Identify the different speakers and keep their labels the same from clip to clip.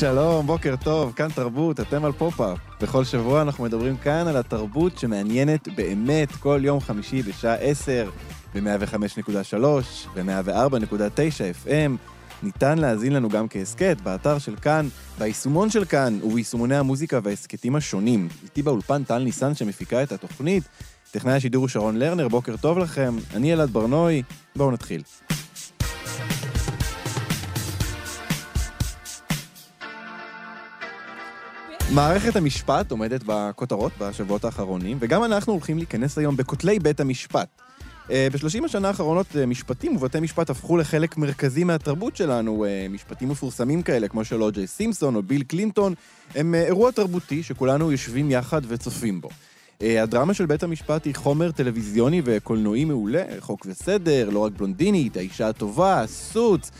Speaker 1: שלום, בוקר טוב, כאן תרבות, אתם על פופ-אפ. בכל שבוע אנחנו מדברים כאן על התרבות שמעניינת באמת כל יום חמישי בשעה 10 ב-105.3 ו-104.9 FM. ניתן להאזין לנו גם כהסכת באתר של כאן, ביישומון של כאן וביישומוני המוזיקה וההסכתים השונים. איתי באולפן טל ניסן שמפיקה את התוכנית, טכנאי השידור הוא שרון לרנר, בוקר טוב לכם, אני אלעד ברנועי, בואו נתחיל. מערכת המשפט עומדת בכותרות בשבועות האחרונים, וגם אנחנו הולכים להיכנס היום בכותלי בית המשפט. אה, בשלושים השנה האחרונות אה, משפטים ובתי משפט הפכו לחלק מרכזי מהתרבות שלנו. אה, משפטים מפורסמים כאלה, כמו של או.ג'יי סימפסון או ביל קלינטון, הם אירוע תרבותי שכולנו יושבים יחד וצופים בו. הדרמה של בית המשפט היא חומר טלוויזיוני וקולנועי מעולה, חוק וסדר, לא רק בלונדינית, האישה הטובה, סוץ,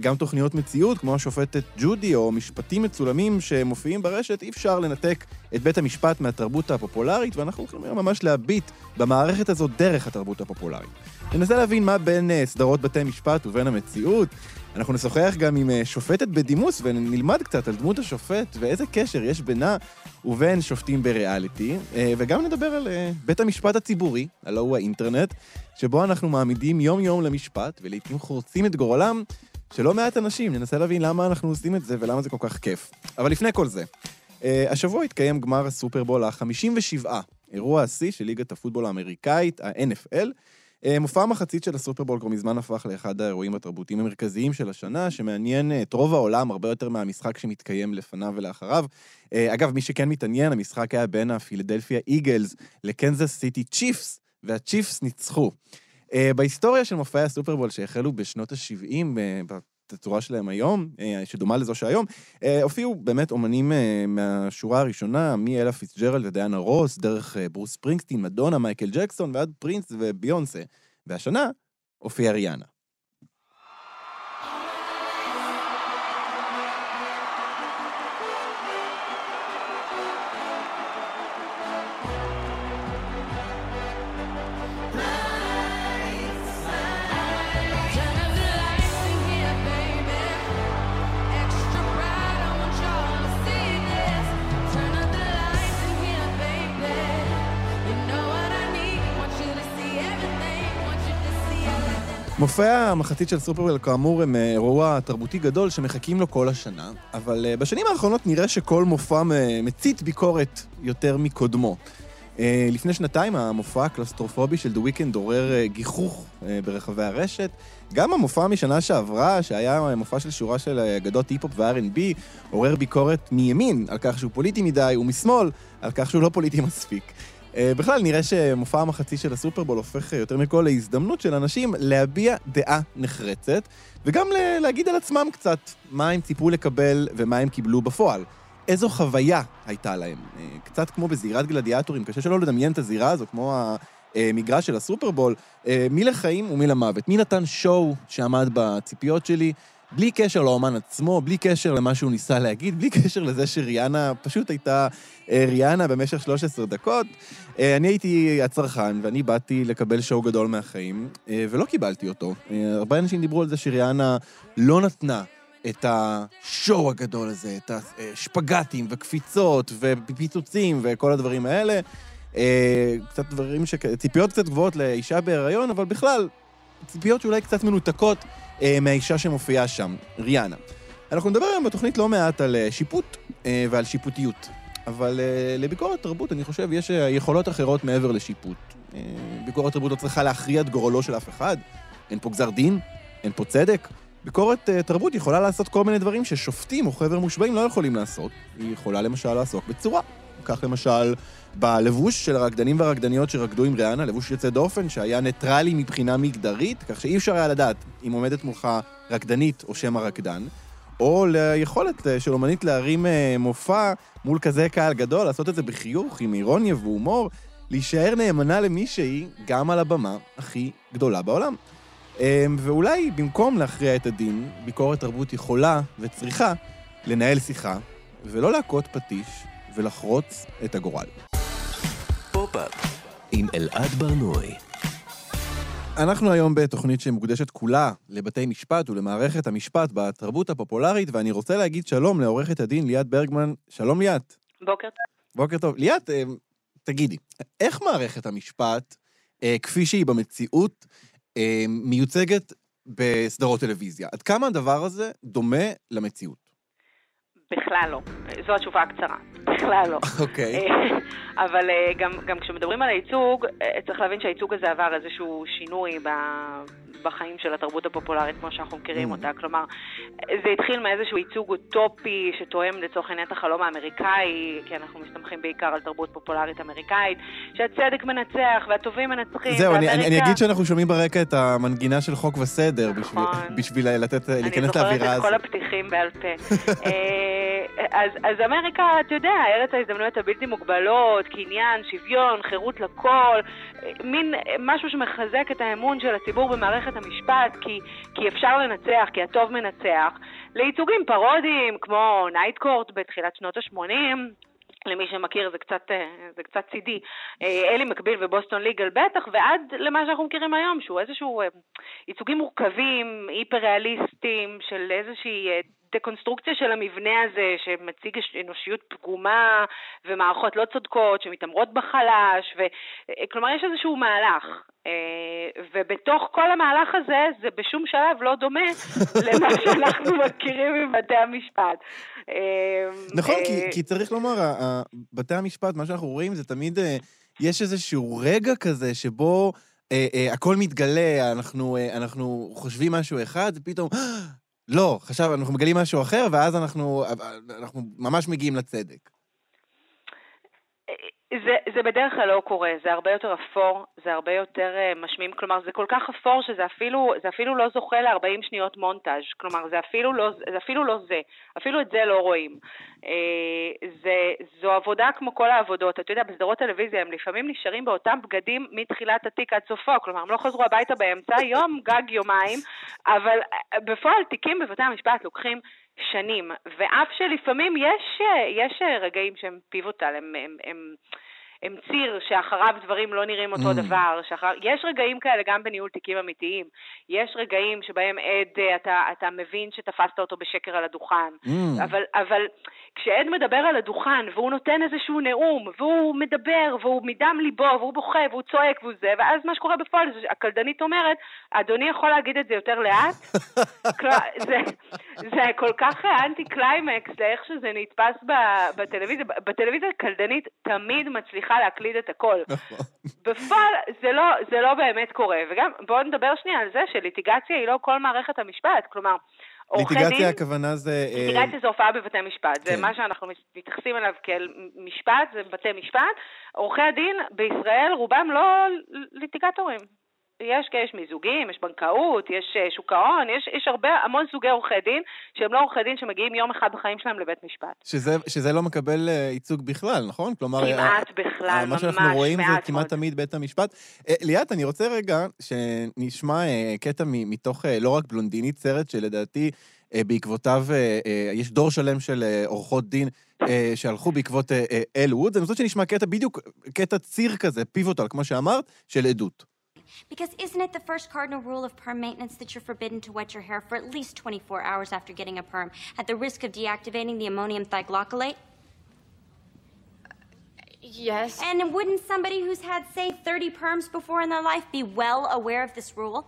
Speaker 1: גם תוכניות מציאות כמו השופטת ג'ודי או משפטים מצולמים שמופיעים ברשת, אי אפשר לנתק את בית המשפט מהתרבות הפופולרית, ואנחנו הולכים היום ממש להביט במערכת הזאת דרך התרבות הפופולרית. ננסה להבין מה בין סדרות בתי משפט ובין המציאות. אנחנו נשוחח גם עם שופטת בדימוס ונלמד קצת על דמות השופט ואיזה קשר יש בינה ובין שופטים בריאליטי, וגם נדבר על בית המשפט הציבורי, הלא הוא האינטרנט, שבו אנחנו מעמידים יום-יום למשפט ולעיתים חורצים את גורלם של לא מעט אנשים. ננסה להבין למה אנחנו עושים את זה ולמה זה כל כך כיף. אבל לפני כל זה, השבוע התקיים גמר הסופרבול ה-57, אירוע השיא של ליגת הפוטבול האמריקאית, ה-NFL. מופע המחצית של הסופרבול כבר מזמן הפך לאחד האירועים התרבותיים המרכזיים של השנה, שמעניין את רוב העולם הרבה יותר מהמשחק שמתקיים לפניו ולאחריו. אגב, מי שכן מתעניין, המשחק היה בין הפילדלפיה איגלס לקנזס סיטי צ'יפס, והצ'יפס ניצחו. בהיסטוריה של מופעי הסופרבול שהחלו בשנות ה-70, בתצורה שלהם היום, שדומה לזו שהיום, הופיעו באמת אומנים מהשורה הראשונה, מאלה פיצג'רלד ודיאנה רוס, דרך ברוס ספרינגסטין, מדונה, מייקל ג'קסון ועד פרינס וביונסה. והשנה הופיעה ריאנה. מופעי המחצית של סופרבל כאמור הם אירוע תרבותי גדול שמחכים לו כל השנה, אבל בשנים האחרונות נראה שכל מופע מצית ביקורת יותר מקודמו. לפני שנתיים המופע הקלסטרופובי של The Weeknd עורר גיחוך ברחבי הרשת. גם המופע משנה שעברה, שהיה מופע של שורה של אגדות היפ-הופ ו-R&B, עורר ביקורת מימין על כך שהוא פוליטי מדי, ומשמאל על כך שהוא לא פוליטי מספיק. בכלל, נראה שמופע המחצי של הסופרבול הופך יותר מכל להזדמנות של אנשים להביע דעה נחרצת, וגם להגיד על עצמם קצת מה הם ציפו לקבל ומה הם קיבלו בפועל. איזו חוויה הייתה להם. קצת כמו בזירת גלדיאטורים, קשה שלא לדמיין את הזירה הזו, כמו המגרש של הסופרבול, מי לחיים ומי למוות. מי נתן שואו שעמד בציפיות שלי, בלי קשר לאומן עצמו, בלי קשר למה שהוא ניסה להגיד, בלי קשר לזה שריאנה פשוט הייתה ריאנה במשך 13 דקות. אני הייתי הצרכן, ואני באתי לקבל שואו גדול מהחיים, ולא קיבלתי אותו. הרבה אנשים דיברו על זה שריאנה לא נתנה את השואו הגדול הזה, את השפגטים וקפיצות ופיצוצים וכל הדברים האלה. קצת דברים ש... ציפיות קצת גבוהות לאישה בהיריון, אבל בכלל, ציפיות שאולי קצת מנותקות מהאישה שמופיעה שם, ריאנה. אנחנו נדבר היום בתוכנית לא מעט על שיפוט ועל שיפוטיות, אבל לביקורת תרבות, אני חושב, יש יכולות אחרות מעבר לשיפוט. ביקורת תרבות לא צריכה להכריע את גורלו של אף אחד, אין פה גזר דין, אין פה צדק. ביקורת תרבות יכולה לעשות כל מיני דברים ששופטים או חבר מושבעים לא יכולים לעשות. היא יכולה למשל לעסוק בצורה. כך למשל בלבוש של הרקדנים והרקדניות שרקדו עם ריאנה, לבוש יוצא דופן שהיה ניטרלי מבחינה מגדרית, כך שאי אפשר היה לדעת אם עומדת מולך רקדנית או שם הרקדן, או ליכולת של אומנית להרים אה, מופע מול כזה קהל גדול, לעשות את זה בחיוך, עם אירוניה והומור, להישאר נאמנה למי שהיא גם על הבמה הכי גדולה בעולם. אה, ואולי במקום להכריע את הדין, ביקורת תרבות יכולה וצריכה לנהל שיחה, ולא להכות פטיש ולחרוץ את הגורל.
Speaker 2: פופ-אפ עם אלעד ברנועי.
Speaker 1: אנחנו היום בתוכנית שמוקדשת כולה לבתי משפט ולמערכת המשפט בתרבות הפופולרית, ואני רוצה להגיד שלום לעורכת הדין ליאת ברגמן. שלום ליאת.
Speaker 3: בוקר טוב.
Speaker 1: בוקר טוב. ליאת, אה, תגידי, איך מערכת המשפט, אה, כפי שהיא במציאות, אה, מיוצגת בסדרות טלוויזיה? עד כמה הדבר הזה דומה למציאות?
Speaker 3: בכלל לא. זו התשובה הקצרה. בכלל לא.
Speaker 1: אוקיי.
Speaker 3: אבל גם, גם כשמדברים על הייצוג, צריך להבין שהייצוג הזה עבר איזשהו שינוי ב... בחיים של התרבות הפופולרית כמו שאנחנו מכירים mm. אותה. כלומר, זה התחיל מאיזשהו ייצוג אוטופי שתואם לצורך העניין את החלום האמריקאי, כי אנחנו מסתמכים בעיקר על תרבות פופולרית אמריקאית, שהצדק מנצח והטובים מנצחים.
Speaker 1: זהו, אני, אני, אני אגיד שאנחנו שומעים ברקע את המנגינה של חוק וסדר, נכון. בשביל, בשביל לתת, להיכנס לאווירה הזאת.
Speaker 3: אני זוכרת את כל הפתיחים בעל פה. אה, אז, אז אמריקה, אתה יודע, ארץ ההזדמנויות הבלתי מוגבלות, קניין, שוויון, חירות לכל, מין משהו שמחזק את האמון של הציבור במערכת המשפט, כי, כי אפשר לנצח, כי הטוב מנצח, לייצוגים פרודיים כמו נייטקורט בתחילת שנות ה-80, למי שמכיר זה קצת, זה קצת צידי, אלי מקביל ובוסטון ליגל בטח, ועד למה שאנחנו מכירים היום, שהוא איזשהו ייצוגים מורכבים, היפר-ריאליסטיים של איזושהי דקונסטרוקציה של המבנה הזה שמציג אנושיות פגומה ומערכות לא צודקות שמתעמרות בחלש, ו... כלומר יש איזשהו מהלך. אה, ובתוך כל המהלך הזה זה בשום שלב לא דומה למה שאנחנו מכירים מבתי המשפט.
Speaker 1: אה, נכון, כי, אה, כי צריך לומר, בתי המשפט, מה שאנחנו רואים זה תמיד, יש איזשהו רגע כזה שבו הכל מתגלה, אנחנו, אנחנו חושבים משהו אחד, ופתאום, לא, חשב, אנחנו מגלים משהו אחר, ואז אנחנו, אנחנו ממש מגיעים לצדק.
Speaker 3: זה, זה בדרך כלל לא קורה, זה הרבה יותר אפור, זה הרבה יותר uh, משמים, כלומר זה כל כך אפור שזה אפילו, זה אפילו לא זוכה ל-40 שניות מונטאז', כלומר זה אפילו לא זה, אפילו לא זה, אפילו את זה לא רואים. Uh, זה, זו עבודה כמו כל העבודות, אתה יודע, בסדרות טלוויזיה הם לפעמים נשארים באותם בגדים מתחילת התיק עד סופו, כלומר הם לא חזרו הביתה באמצע יום, גג יומיים, אבל אה, בפועל תיקים בבתי המשפט לוקחים שנים, ואף שלפעמים יש, יש רגעים שהם פיבוטל, הם, הם, הם, הם ציר שאחריו דברים לא נראים אותו mm. דבר. שאחר... יש רגעים כאלה גם בניהול תיקים אמיתיים. יש רגעים שבהם עד, אתה, אתה מבין שתפסת אותו בשקר על הדוכן. Mm. אבל, אבל כשעד מדבר על הדוכן והוא נותן איזשהו נאום, והוא מדבר, והוא מדם ליבו, והוא בוכה, והוא צועק, והוא זה, ואז מה שקורה בפועל זה שהקלדנית אומרת, אדוני יכול להגיד את זה יותר לאט? זה, זה כל כך אנטי קליימקס לאיך שזה נתפס בטלוויזיה. בטלוויזיה קלדנית תמיד מצליחה להקליד את הכל. נכון. בפועל זה לא, זה לא באמת קורה. וגם, בואו נדבר שנייה על זה שליטיגציה היא לא כל מערכת המשפט. כלומר,
Speaker 1: ליטיגציה הכוונה זה...
Speaker 3: אה, ליטיגציה זה הופעה בבתי משפט, כן. זה מה שאנחנו מתייחסים אליו כאל משפט, זה בתי משפט. עורכי הדין בישראל רובם לא ליטיגטורים. יש, יש מיזוגים, יש בנקאות, יש אה, שוק ההון, יש, יש הרבה, המון סוגי עורכי דין, שהם לא עורכי דין שמגיעים יום אחד בחיים שלהם לבית משפט.
Speaker 1: שזה, שזה לא מקבל אה, ייצוג בכלל, נכון?
Speaker 3: כלומר... כמעט ה, בכלל, ממש,
Speaker 1: מה שאנחנו רואים זה כמעט מאוד. תמיד בית המשפט. ליאת, אני רוצה רגע שנשמע קטע מתוך לא רק בלונדינית, סרט שלדעתי... בעקבותיו, יש דור שלם של עורכות דין שהלכו בעקבות אל וודס. אני רוצה שנשמע קטע, בדיוק קטע ציר כזה, פיבוטל, כמו שאמרת, של עדות.
Speaker 4: Because isn't it the first cardinal rule of perm maintenance that you're forbidden to wet your hair for at least 24 hours after getting a perm, at the risk of deactivating the ammonium thioglycolate?
Speaker 5: Yes.
Speaker 4: And wouldn't somebody who's had, say, 30 perms before in their life be well aware of this rule?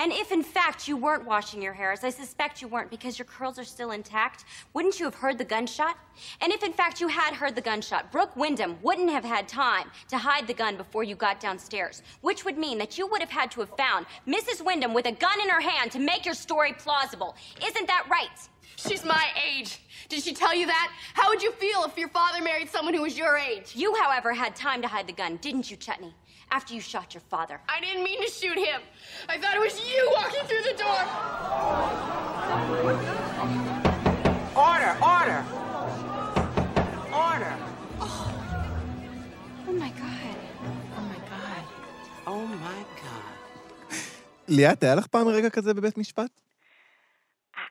Speaker 4: And if in fact you weren't washing your hair, as I suspect you weren't because your curls are still intact, wouldn't you have heard the gunshot? And if in fact you had heard the gunshot, Brooke Wyndham wouldn't have had time to hide the gun before you got downstairs, which would mean that you would have had to have found Mrs. Wyndham with a gun in her hand to make your story plausible. Isn't that right?
Speaker 5: She's my age. Did she tell you that? How would you feel if your father married someone who was your age?
Speaker 4: You, however, had time to hide the gun, didn't you, Chutney? after you shot your father.
Speaker 5: I didn't mean to shoot him. I thought it was you walking through the door. Order, order. Order. Oh.
Speaker 4: Oh my God. Oh my God. Oh my God.
Speaker 1: ליאת, היה לך פעם רגע כזה בבית משפט?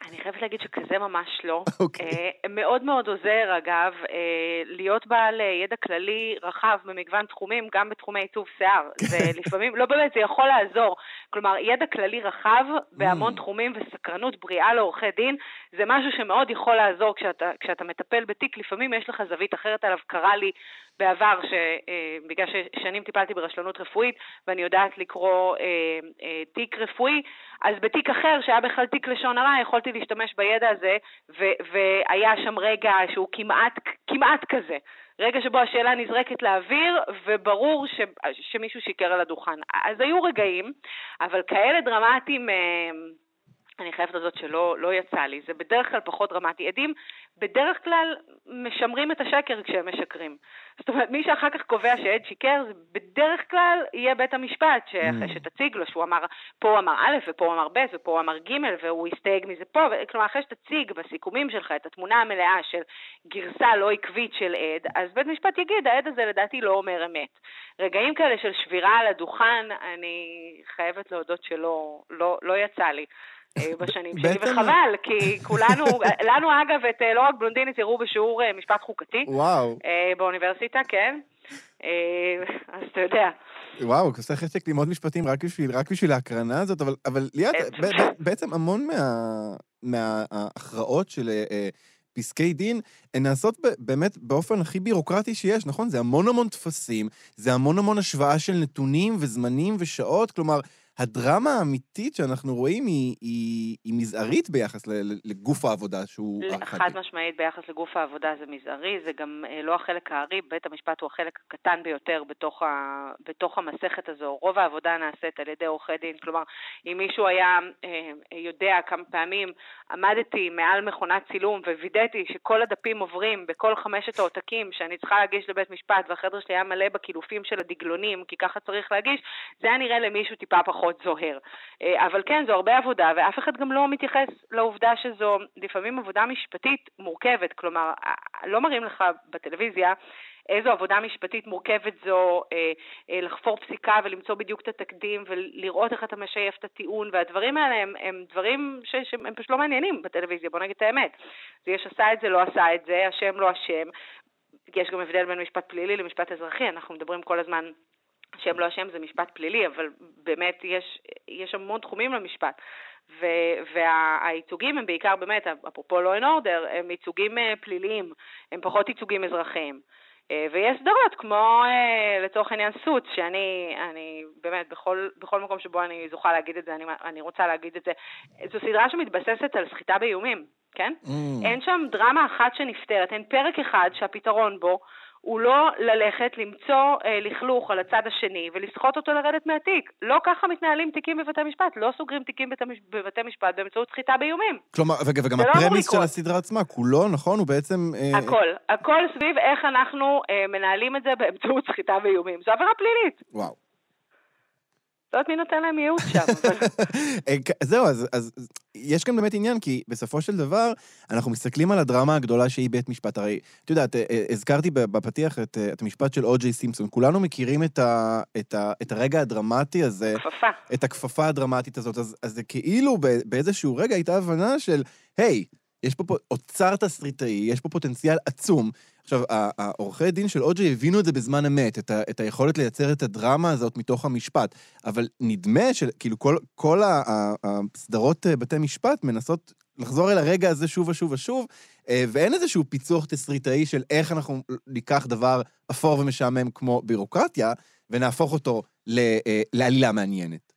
Speaker 3: אני חייבת להגיד שכזה ממש לא.
Speaker 1: אוקיי.
Speaker 3: אה, מאוד מאוד עוזר, אגב, אה, להיות בעל אה, ידע כללי רחב במגוון תחומים, גם בתחומי עיצוב שיער. זה לפעמים, לא באמת, זה יכול לעזור. כלומר, ידע כללי רחב בהמון
Speaker 1: Mm.
Speaker 3: תחומים וסקרנות בריאה לעורכי דין, זה משהו שמאוד יכול לעזור כשאתה, כשאתה מטפל בתיק. לפעמים יש לך זווית אחרת עליו. קרה לי בעבר, שבגלל ששנים טיפלתי ברשלנות רפואית, ואני יודעת לקרוא אה, אה, תיק רפואי, אז בתיק אחר, שהיה בכלל תיק לשון הרע, יכולתי להשתמש בידע הזה, ו- והיה שם רגע שהוא כמעט, כמעט כזה. רגע שבו השאלה נזרקת לאוויר, וברור ש- שמישהו שיקר על הדוכן. אז היו רגעים, אבל כאלה דרמטיים... אני חייבת להודות שלא לא יצא לי, זה בדרך כלל פחות דרמטי. עדים בדרך כלל משמרים את השקר כשהם משקרים. זאת אומרת, מי שאחר כך קובע שעד שיקר, זה בדרך כלל יהיה בית המשפט, שאחרי
Speaker 1: Mm.
Speaker 3: שתציג לו שהוא אמר, פה הוא אמר א' ופה הוא אמר ב' ופה הוא אמר ג' והוא הסתייג מזה פה, כלומר, אחרי שתציג בסיכומים שלך את התמונה המלאה של גרסה לא עקבית של עד, אז בית משפט יגיד, העד הזה לדעתי לא אומר אמת. רגעים כאלה של שבירה על הדוכן, אני חייבת להודות שלא לא, לא יצא לי. אה, בשנים שלי, וחבל, כי כולנו, לנו אגב, את אה, לא רק בלונדינית, הראו בשיעור אה, משפט חוקתי
Speaker 1: וואו,
Speaker 3: באוניברסיטה, כן. אז אתה יודע,
Speaker 1: וואו, עושה חשק ללמוד משפטים רק בשביל, רק בשביל ההקרנה הזאת, אבל, אבל ליאת, בעצם המון מה, מההכרעות של אה, פסקי דין, הן נעשות באמת באופן הכי בירוקרטי שיש, נכון? זה המון המון טפסים, זה המון המון השוואה של נתונים וזמנים ושעות, כלומר, הדרמה האמיתית שאנחנו רואים היא, היא, היא מזערית ביחס לגוף העבודה שהוא
Speaker 3: חד. משמעית ביחס לגוף העבודה זה מזערי, זה גם אה, לא החלק הארי, בית המשפט הוא החלק הקטן ביותר בתוך, ה, בתוך המסכת הזו. רוב העבודה נעשית על ידי עורכי דין, כלומר, אם מישהו היה אה, יודע כמה פעמים עמדתי מעל מכונת צילום ווידאתי שכל הדפים עוברים בכל חמשת העותקים שאני צריכה להגיש לבית משפט והחדר שלי היה מלא בקילופים של הדגלונים, כי ככה צריך להגיש, זה היה נראה למישהו טיפה פחות זוהר. אה, אבל כן, זו הרבה עבודה, ואף אחד גם לא מתייחס לעובדה שזו לפעמים עבודה משפטית מורכבת. כלומר, אה, לא מראים לך בטלוויזיה איזו עבודה משפטית מורכבת זו אה, לחפור פסיקה ולמצוא בדיוק את התקדים ולראות איך אתה משייף את הטיעון, והדברים האלה הם, הם דברים ש, שהם פשוט לא מעניינים בטלוויזיה, בוא נגיד את האמת. זה יש עשה את זה, לא עשה את זה, אשם, לא אשם. יש גם הבדל בין משפט פלילי למשפט אזרחי, אנחנו מדברים כל הזמן שם לא אשם זה משפט פלילי, אבל באמת יש, יש המון תחומים למשפט. והייצוגים הם בעיקר באמת, אפרופו law and order, הם ייצוגים אה, פליליים, הם פחות ייצוגים אזרחיים. אה, ויש סדרות כמו אה, לצורך העניין סוץ, שאני אני, באמת בכל, בכל מקום שבו אני זוכה להגיד את זה, אני, אני רוצה להגיד את זה. זו סדרה שמתבססת על סחיטה באיומים, כן?
Speaker 1: Mm.
Speaker 3: אין שם דרמה אחת שנפתרת, אין פרק אחד שהפתרון בו הוא לא ללכת למצוא אה, לכלוך על הצד השני ולסחוט אותו לרדת מהתיק. לא ככה מתנהלים תיקים בבתי משפט, לא סוגרים תיקים בבתי, מש- בבתי משפט באמצעות סחיטה באיומים.
Speaker 1: כלומר, וג- וגם
Speaker 3: לא
Speaker 1: הפרמיס של. הסדרה עצמה, כולו, נכון? הוא בעצם... אה,
Speaker 3: הכל, הכל סביב איך אנחנו אה, מנהלים את זה באמצעות סחיטה באיומים. זו עבירה פלילית.
Speaker 1: וואו.
Speaker 3: לא יודעת מי נותן להם ייעוץ שם.
Speaker 1: אה, זהו, אז, אז יש כאן באמת עניין, כי בסופו של דבר, אנחנו מסתכלים על הדרמה הגדולה שהיא בית משפט. הרי, את יודעת, אה, אה, הזכרתי בפתיח את, את המשפט של או.ג'יי סימפסון. כולנו מכירים את, ה, את, ה, את הרגע הדרמטי הזה,
Speaker 3: כפפה.
Speaker 1: את הכפפה הדרמטית הזאת. אז, אז זה כאילו באיזשהו רגע הייתה הבנה של, היי, יש פה, פה אוצר תסריטאי, יש פה פוטנציאל עצום. עכשיו, העורכי דין של אוג'י הבינו את זה בזמן אמת, את, ה, את היכולת לייצר את הדרמה הזאת מתוך המשפט. אבל נדמה שכאילו כל, כל הסדרות אה, בתי משפט מנסות לחזור אל הרגע הזה שוב ושוב ושוב, אה, ואין איזשהו פיצוח תסריטאי של איך אנחנו ניקח דבר אפור ומשעמם כמו בירוקרטיה, ונהפוך אותו ל, אה, לעלילה מעניינת.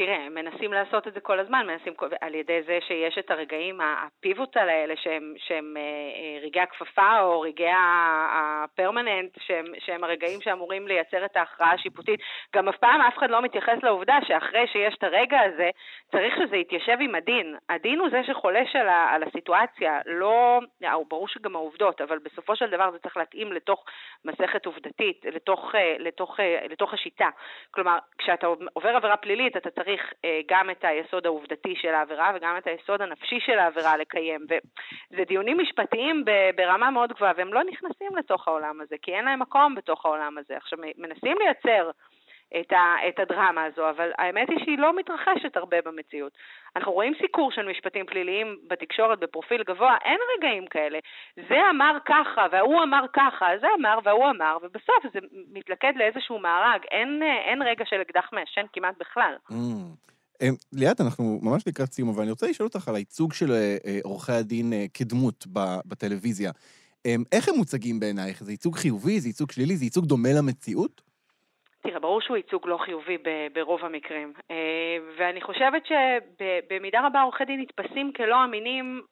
Speaker 3: תראה, הם מנסים לעשות את זה כל הזמן, מנסים על ידי זה שיש את הרגעים, הפיבוטל האלה, שהם, שהם אה, אה, רגעי הכפפה או רגעי הפרמננט, שהם, שהם הרגעים שאמורים לייצר את ההכרעה השיפוטית. גם אף פעם אף אחד לא מתייחס לעובדה שאחרי שיש את הרגע הזה, צריך שזה יתיישב עם הדין. הדין הוא זה שחולש על, ה, על הסיטואציה, לא... אה, ברור שגם העובדות, אבל בסופו של דבר זה צריך להתאים לתוך מסכת עובדתית, לתוך, לתוך, לתוך השיטה. כלומר, כשאתה עובר עבירה פלילית, אתה צריך אה, גם את היסוד העובדתי של העבירה וגם את היסוד הנפשי של העבירה לקיים. וזה דיונים משפטיים ברמה מאוד גבוהה, והם לא נכנסים לתוך העולם הזה, כי אין להם מקום בתוך העולם הזה. עכשיו, מנסים לייצר את, ה, את הדרמה הזו, אבל האמת היא שהיא לא מתרחשת הרבה במציאות. אנחנו רואים סיקור של משפטים פליליים בתקשורת בפרופיל גבוה, אין רגעים כאלה. זה אמר ככה, וההוא אמר ככה, זה אמר וההוא אמר, ובסוף זה מתלכד לאיזשהו מארג, אין, אין רגע של אקדח מעשן כמעט בכלל. Mm.
Speaker 1: אמ, ליאת, אנחנו ממש לקראת סיום, אבל אני רוצה לשאול אותך על הייצוג של אה, אה, עורכי הדין אה, כדמות בטלוויזיה. אמ, איך הם מוצגים בעינייך? זה ייצוג חיובי? זה ייצוג שלילי? זה ייצוג דומה למציאות?
Speaker 3: תראה, ברור שהוא ייצוג לא חיובי ברוב המקרים, ואני חושבת שבמידה רבה עורכי דין נתפסים כלא אמינים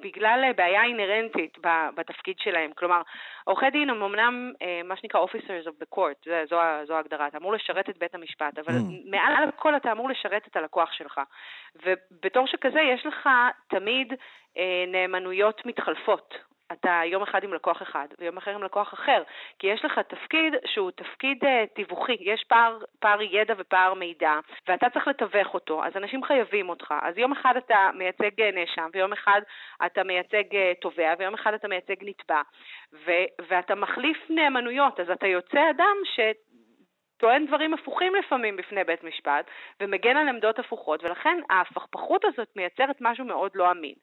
Speaker 3: בגלל אה, בעיה אינהרנטית בתפקיד שלהם. כלומר, עורכי דין הם אמנם אה, מה שנקרא officers of the court, זו, זו ההגדרה, אתה אמור לשרת את בית המשפט, אבל mm. מעל הכל אתה אמור לשרת את הלקוח שלך. ובתור שכזה יש לך תמיד אה, נאמנויות מתחלפות. אתה יום אחד עם לקוח אחד ויום אחר עם לקוח אחר, כי יש לך תפקיד שהוא תפקיד uh, תיווכי, יש פער, פער ידע ופער מידע, ואתה צריך לתווך אותו, אז אנשים חייבים אותך. אז יום אחד אתה מייצג uh, נאשם, ויום אחד אתה מייצג uh, תובע, ויום אחד אתה מייצג נתבע, ו- ואתה מחליף נאמנויות, אז אתה יוצא אדם ש... טוען דברים הפוכים לפעמים בפני בית משפט, ומגן על עמדות הפוכות, ולכן ההפכפכות הזאת מייצרת משהו מאוד לא אמין.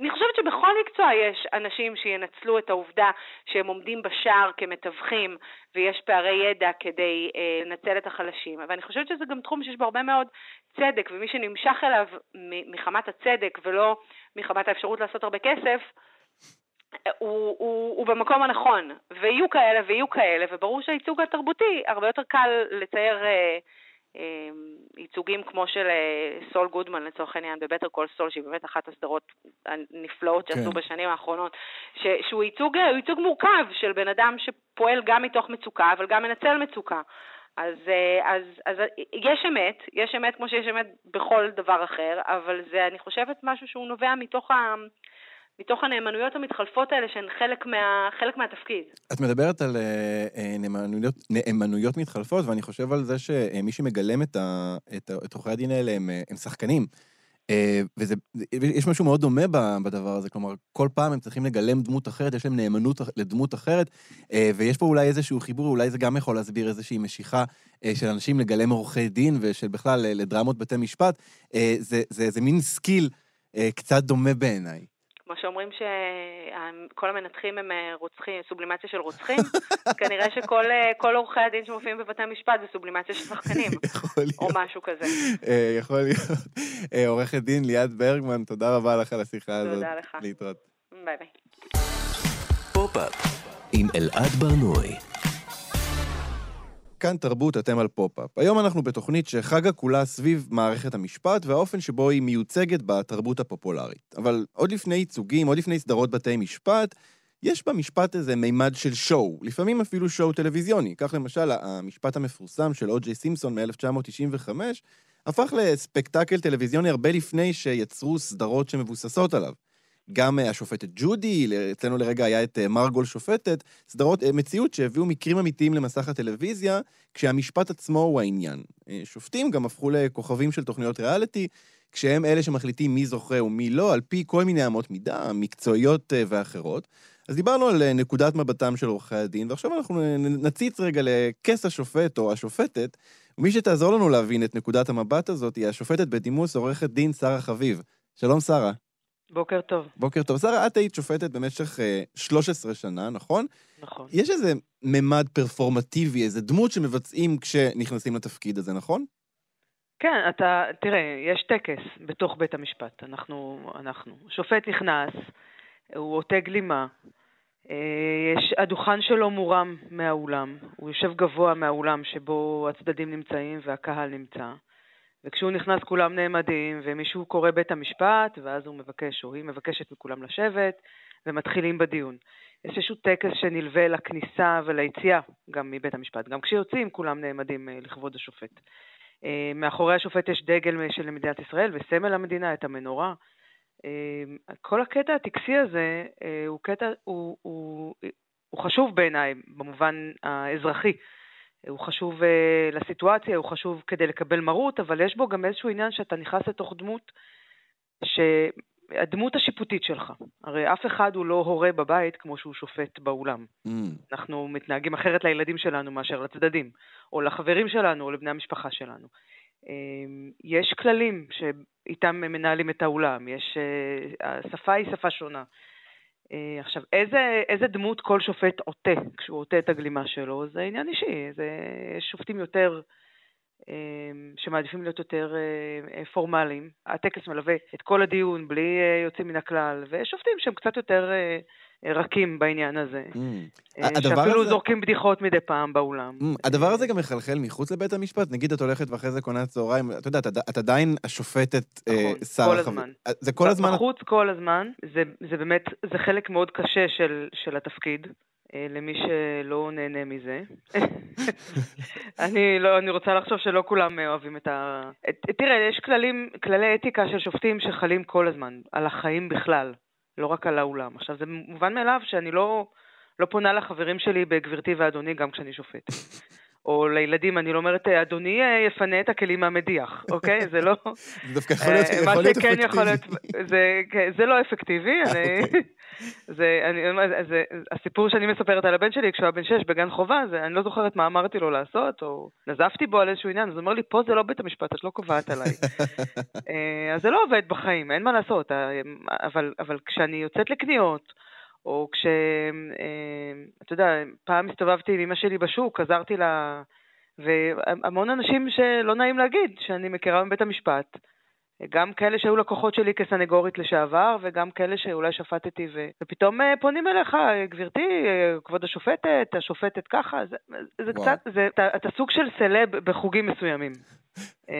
Speaker 3: אני חושבת שבכל מקצוע יש אנשים שינצלו את העובדה שהם עומדים בשער כמתווכים, ויש פערי ידע כדי אה, לנצל את החלשים, אבל אני חושבת שזה גם תחום שיש בו הרבה מאוד צדק, ומי שנמשך אליו מחמת הצדק ולא מחמת האפשרות לעשות הרבה כסף, הוא, הוא, הוא במקום הנכון, ויהיו כאלה ויהיו כאלה, וברור שהייצוג התרבותי, הרבה יותר קל לצייר אה, אה, ייצוגים כמו של אה, סול גודמן לצורך העניין, בבטר קול סול, שהיא באמת אחת הסדרות הנפלאות שעשו כן. בשנים האחרונות, ש, שהוא ייצוג, ייצוג מורכב של בן אדם שפועל גם מתוך מצוקה, אבל גם מנצל מצוקה. אז, אה, אז, אז יש אמת, יש אמת כמו שיש אמת בכל דבר אחר, אבל זה, אני חושבת, משהו שהוא נובע מתוך ה... מתוך הנאמנויות המתחלפות האלה שהן חלק, מה, חלק מהתפקיד.
Speaker 1: את מדברת על uh, נאמנויות, נאמנויות מתחלפות, ואני חושב על זה שמי שמגלם את, ה, את, את עורכי הדין האלה הם, הם שחקנים. ויש משהו מאוד דומה בדבר הזה, כלומר, כל פעם הם צריכים לגלם דמות אחרת, יש להם נאמנות לדמות אחרת, ויש פה אולי איזשהו חיבור, אולי זה גם יכול להסביר איזושהי משיכה של אנשים לגלם עורכי דין ושל בכלל לדרמות בתי משפט. זה, זה, זה מין סקיל קצת דומה בעיניי.
Speaker 3: כמו שאומרים שכל המנתחים הם אה, רוצחים, סובלימציה של רוצחים, כנראה שכל אה, עורכי הדין שמופיעים בבתי המשפט זה סובלימציה של שחקנים. יכול להיות. או משהו כזה.
Speaker 1: אה, יכול להיות. עורכת דין ליאת ברגמן, תודה רבה לך על השיחה הזאת.
Speaker 3: תודה לך.
Speaker 1: להתראות.
Speaker 3: ביי ביי.
Speaker 1: כאן תרבות, אתם על פופ-אפ. היום אנחנו בתוכנית שחגה כולה סביב מערכת המשפט והאופן שבו היא מיוצגת בתרבות הפופולרית. אבל עוד לפני ייצוגים, עוד לפני סדרות בתי משפט, יש במשפט איזה מימד של שואו, לפעמים אפילו שואו טלוויזיוני. כך למשל, המשפט המפורסם של או.ג'יי סימפסון מ-1995 הפך לספקטקל טלוויזיוני הרבה לפני שיצרו סדרות שמבוססות עליו. גם אה, השופטת ג'ודי, אצלנו לרגע היה את אה, מרגול שופטת, סדרות אה, מציאות שהביאו מקרים אמיתיים למסך הטלוויזיה, כשהמשפט עצמו הוא העניין. שופטים גם הפכו לכוכבים של תוכניות ריאליטי, כשהם אלה שמחליטים מי זוכה ומי לא, על פי כל מיני אמות מידה, מקצועיות ואחרות. אז דיברנו על נקודת מבטם של עורכי הדין, ועכשיו אנחנו נציץ רגע לכס השופט או השופטת, ומי שתעזור לנו להבין את נקודת המבט הזאת היא השופטת בדימוס עורכת דין שרה חביב. שלום שרה.
Speaker 6: בוקר טוב.
Speaker 1: בוקר טוב. שרה, את היית שופטת במשך uh, אה, 13 שנה, נכון?
Speaker 6: נכון.
Speaker 1: יש איזה ממד פרפורמטיבי, איזה דמות שמבצעים כשנכנסים לתפקיד הזה, נכון?
Speaker 6: כן, אתה, תראה, יש טקס בתוך בית המשפט. אנחנו, אנחנו. שופט נכנס, הוא עוטה גלימה, אה, יש, הדוכן שלו מורם מהאולם, הוא יושב גבוה מהאולם שבו הצדדים נמצאים והקהל נמצא. וכשהוא נכנס כולם נעמדים, ומישהו קורא בית המשפט, ואז הוא מבקש, או היא מבקשת מכולם לשבת, ומתחילים בדיון. יש איזשהו טקס שנלווה לכניסה וליציאה גם מבית המשפט. גם כשיוצאים כולם נעמדים אה, לכבוד השופט. אה, מאחורי השופט יש דגל של מדינת ישראל וסמל המדינה, את המנורה. אה, כל הקטע הטקסי הזה הוא קטע, הוא, הוא, הוא חשוב בעיניי במובן האזרחי. הוא חשוב uh, לסיטואציה, הוא חשוב כדי לקבל מרות, אבל יש בו גם איזשהו עניין שאתה נכנס לתוך דמות ש... הדמות השיפוטית שלך. הרי אף אחד הוא לא הורה בבית כמו שהוא שופט באולם.
Speaker 1: Mm.
Speaker 6: אנחנו מתנהגים אחרת לילדים שלנו מאשר לצדדים, או לחברים שלנו, או לבני המשפחה שלנו. אמ, יש כללים שאיתם מנהלים את האולם, יש, אה, השפה היא שפה שונה. אה, עכשיו, איזה, איזה דמות כל שופט עוטה כשהוא עוטה את הגלימה שלו, זה עניין אישי. זה, שופטים יותר אמ, שמעדיפים להיות יותר אה, פורמליים. הטקס מלווה את כל הדיון בלי יוצאים מן הכלל, ויש שופטים שהם קצת יותר רכים בעניין הזה.
Speaker 1: Mm.
Speaker 6: אה, שאפילו
Speaker 1: הזה-
Speaker 6: זורקים בדיחות מדי פעם באולם.
Speaker 1: Mm, הדבר הזה גם מחלחל מחוץ לבית המשפט? נגיד את הולכת ואחרי זה קונה צהריים, את יודעת, את- עדיין השופטת אה,
Speaker 6: נכון, כל הזמן.
Speaker 1: אה, זה כל הזמן...
Speaker 6: בחוץ כל הזמן, זה, זה באמת, זה חלק מאוד קשה של, של התפקיד, למי שלא נהנה מזה. אני לא, אני רוצה לחשוב שלא כולם אוהבים את ה... תראה, יש כללים, כללי אתיקה של שופטים שחלים כל הזמן, על החיים בכלל, לא רק על האולם. עכשיו, זה מובן מאליו שאני לא, לא פונה לחברים שלי בגברתי ואדוני גם כשאני שופט. או לילדים, אני לא אומרת, אדוני אה, יפנה את הכלים מהמדיח, אוקיי? זה לא...
Speaker 1: זה דווקא יכול להיות
Speaker 6: אה,
Speaker 1: להיות
Speaker 6: מה שכן יכול להיות,
Speaker 1: אפקטיבי.
Speaker 6: זה, כן, זה לא אפקטיבי. אני,
Speaker 1: אוקיי.
Speaker 6: זה, הסיפור שאני מספרת על הבן שלי כשהוא היה בן שש בגן חובה, אני לא זוכרת מה אמרתי לו לעשות, או נזפתי בו על איזשהו עניין, אז הוא אומר לי, פה זה לא בית המשפט, את לא קובעת עליי. אה, אז זה לא עובד בחיים, אין מה לעשות, אה, אבל כשאני יוצאת לקניות, או כש... אה, אתה יודע, פעם הסתובבתי עם אמא שלי בשוק, עזרתי לה, והמון אנשים שלא נעים להגיד, שאני מכירה מבית המשפט, גם כאלה שהיו לקוחות שלי כסנגורית לשעבר, וגם כאלה שאולי שפטתי, ו... ופתאום אה, פונים אליך, "אה, גברתי, אה, כבוד השופטת, השופטת ככה, זה, זה
Speaker 1: וואו.
Speaker 6: קצת, זה, אתה, אתה סוג של סלב בחוגים מסוימים. אה,